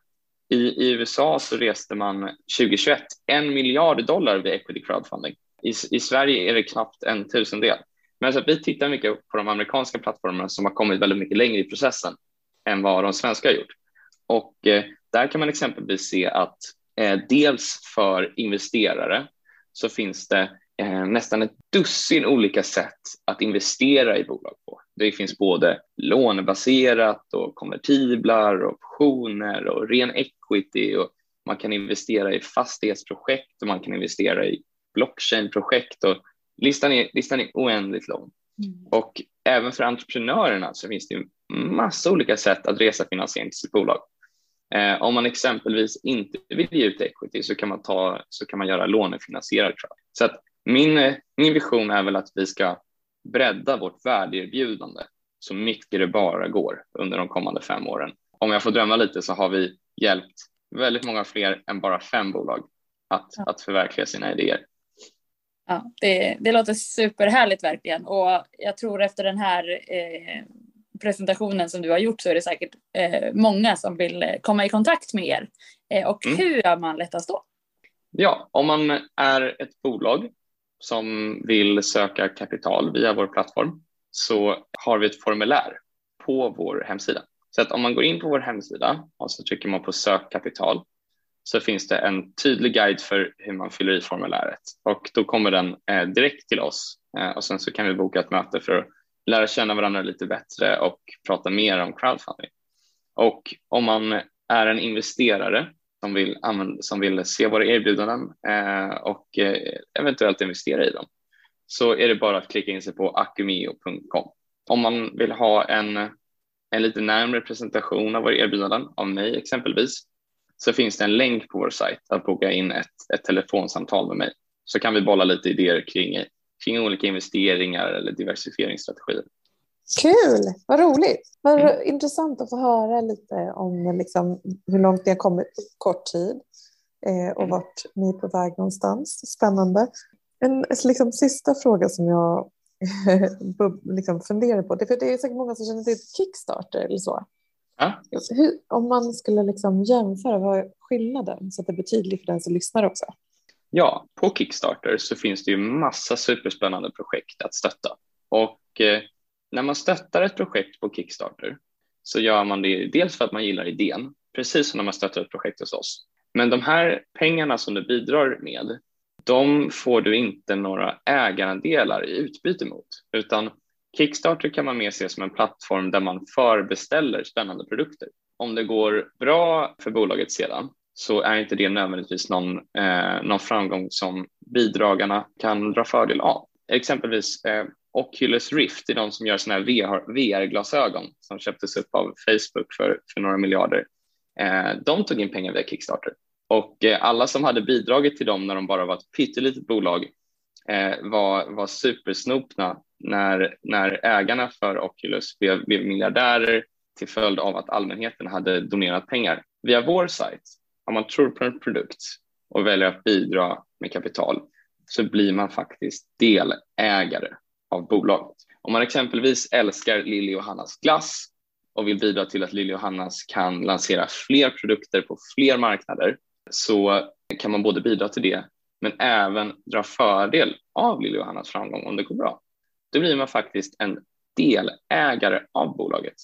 I, I USA så reste man 2021 en miljard dollar via equity crowdfunding. I, I Sverige är det knappt en tusendel. Men så vi tittar mycket på de amerikanska plattformarna som har kommit väldigt mycket längre i processen än vad de svenska har gjort. Och eh, där kan man exempelvis se att eh, dels för investerare så finns det eh, nästan ett dussin olika sätt att investera i bolag på. Det finns både lånebaserat och konvertiblar, och optioner och ren equity och man kan investera i fastighetsprojekt och man kan investera i blockchainprojekt och listan är, listan är oändligt lång. Mm. Och även för entreprenörerna så finns det massa olika sätt att resa finansiering till sitt bolag. Eh, om man exempelvis inte vill ge ut equity så kan man, ta, så kan man göra lånefinansierad crowd. Så att min, min vision är väl att vi ska bredda vårt värdeerbjudande så mycket det bara går under de kommande fem åren. Om jag får drömma lite så har vi hjälpt väldigt många fler än bara fem bolag att, ja. att förverkliga sina idéer. Ja, det, det låter superhärligt verkligen och jag tror efter den här eh, presentationen som du har gjort så är det säkert eh, många som vill eh, komma i kontakt med er. Eh, och mm. hur gör man lättast då? Ja, om man är ett bolag som vill söka kapital via vår plattform så har vi ett formulär på vår hemsida. Så att om man går in på vår hemsida och så trycker man på sök kapital så finns det en tydlig guide för hur man fyller i formuläret och då kommer den eh, direkt till oss eh, och sen så kan vi boka ett möte för att lära känna varandra lite bättre och prata mer om crowdfunding. Och om man är en investerare som vill, som vill se våra erbjudanden eh, och eh, eventuellt investera i dem så är det bara att klicka in sig på acumeo.com. Om man vill ha en, en lite närmare presentation av våra erbjudanden av mig exempelvis så finns det en länk på vår sajt att boka in ett, ett telefonsamtal med mig så kan vi bolla lite idéer kring, kring olika investeringar eller diversifieringsstrategier. Kul, vad roligt. Vad mm. intressant att få höra lite om liksom, hur långt ni har kommit på kort tid eh, och mm. vart ni är på väg någonstans. Spännande. En liksom, sista fråga som jag liksom, funderar på, det, för det är säkert många som känner till Kickstarter eller så. Ja. Hur, om man skulle liksom jämföra, vad är skillnaden så att det blir tydligt för den som lyssnar också? Ja, på Kickstarter så finns det ju massa superspännande projekt att stötta och eh, när man stöttar ett projekt på Kickstarter så gör man det dels för att man gillar idén, precis som när man stöttar ett projekt hos oss. Men de här pengarna som du bidrar med, de får du inte några ägarandelar i utbyte mot, utan Kickstarter kan man mer se som en plattform där man förbeställer spännande produkter. Om det går bra för bolaget sedan så är inte det nödvändigtvis någon, eh, någon framgång som bidragarna kan dra fördel av. Exempelvis eh, Oculus Rift, det är de som gör sådana här VR-glasögon som köptes upp av Facebook för, för några miljarder. Eh, de tog in pengar via Kickstarter och eh, alla som hade bidragit till dem när de bara var ett pyttelitet bolag eh, var, var supersnopna när, när ägarna för Oculus blev, blev miljardärer till följd av att allmänheten hade donerat pengar. Via vår sajt, om man tror på en produkt och väljer att bidra med kapital så blir man faktiskt delägare av bolaget. Om man exempelvis älskar Lilly och Hannas glass och vill bidra till att Lilly och Hannas kan lansera fler produkter på fler marknader så kan man både bidra till det men även dra fördel av Lilly och Hannas framgång om det går bra. Då blir man faktiskt en delägare av bolaget.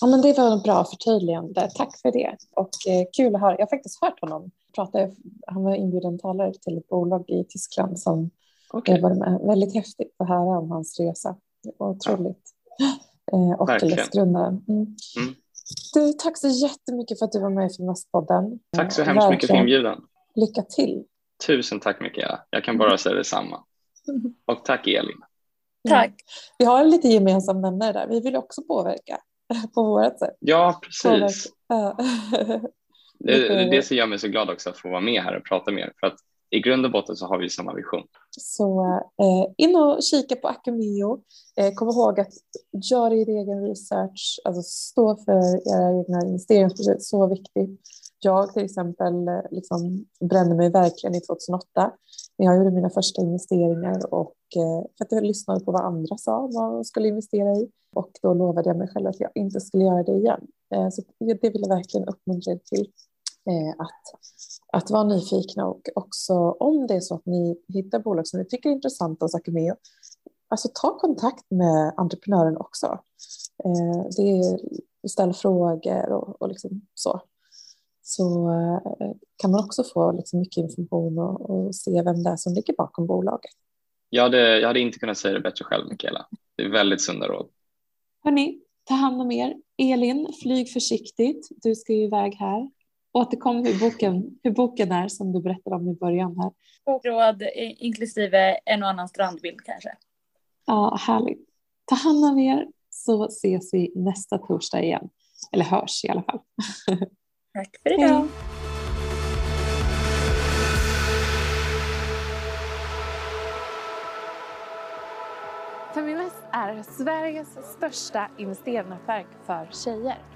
Ja, men det var ett bra förtydligande. Tack för det. Och eh, kul att höra. Jag har faktiskt hört honom prata. Han var inbjuden talare till ett bolag i Tyskland som okay. var med. Väldigt häftigt att höra om hans resa. Otroligt. Ja. Eh, Oculus-grundaren. Mm. Mm. Du, tack så jättemycket för att du var med i Filmastpodden. Tack så hemskt mycket för inbjudan. Lycka till. Tusen tack Mikaela. Jag kan bara säga detsamma. Och tack Elin. Tack. Vi har lite gemensam nämnare där. Vi vill också påverka på vårt sätt. Ja, precis. det, är det som gör mig så glad också att få vara med här och prata med er. För att i grund och botten så har vi samma vision. Så eh, in och kika på Acumeo. Eh, kom ihåg att gör er egen research, alltså stå för era egna investeringsbeslut, så viktigt. Jag till exempel eh, liksom brände mig verkligen i 2008 när jag gjorde mina första investeringar och eh, för att jag lyssnade på vad andra sa vad jag skulle investera i och då lovade jag mig själv att jag inte skulle göra det igen. Eh, så det vill jag verkligen uppmuntra er till att, att vara nyfikna och också om det är så att ni hittar bolag som ni tycker är intressanta hos Acumeo, alltså ta kontakt med entreprenören också. Det är, ställ frågor och, och liksom så så eh, kan man också få liksom mycket information och, och, se vem det är som ligger bakom bolaget. Jag hade, jag hade inte kunnat säga det bättre själv, Mikaela. Det är väldigt sunda råd. Hörni, ta hand om er. Elin, flyg försiktigt. Du ska ju iväg här. Återkom hur boken, hur boken är som du berättade om i början här. Bokråd inklusive en och annan strandbild kanske. Ja, härligt. Ta hand om er så ses vi nästa torsdag igen. Eller hörs i alla fall. Tack för idag. Feminvest är Sveriges största investeringsnätverk för tjejer.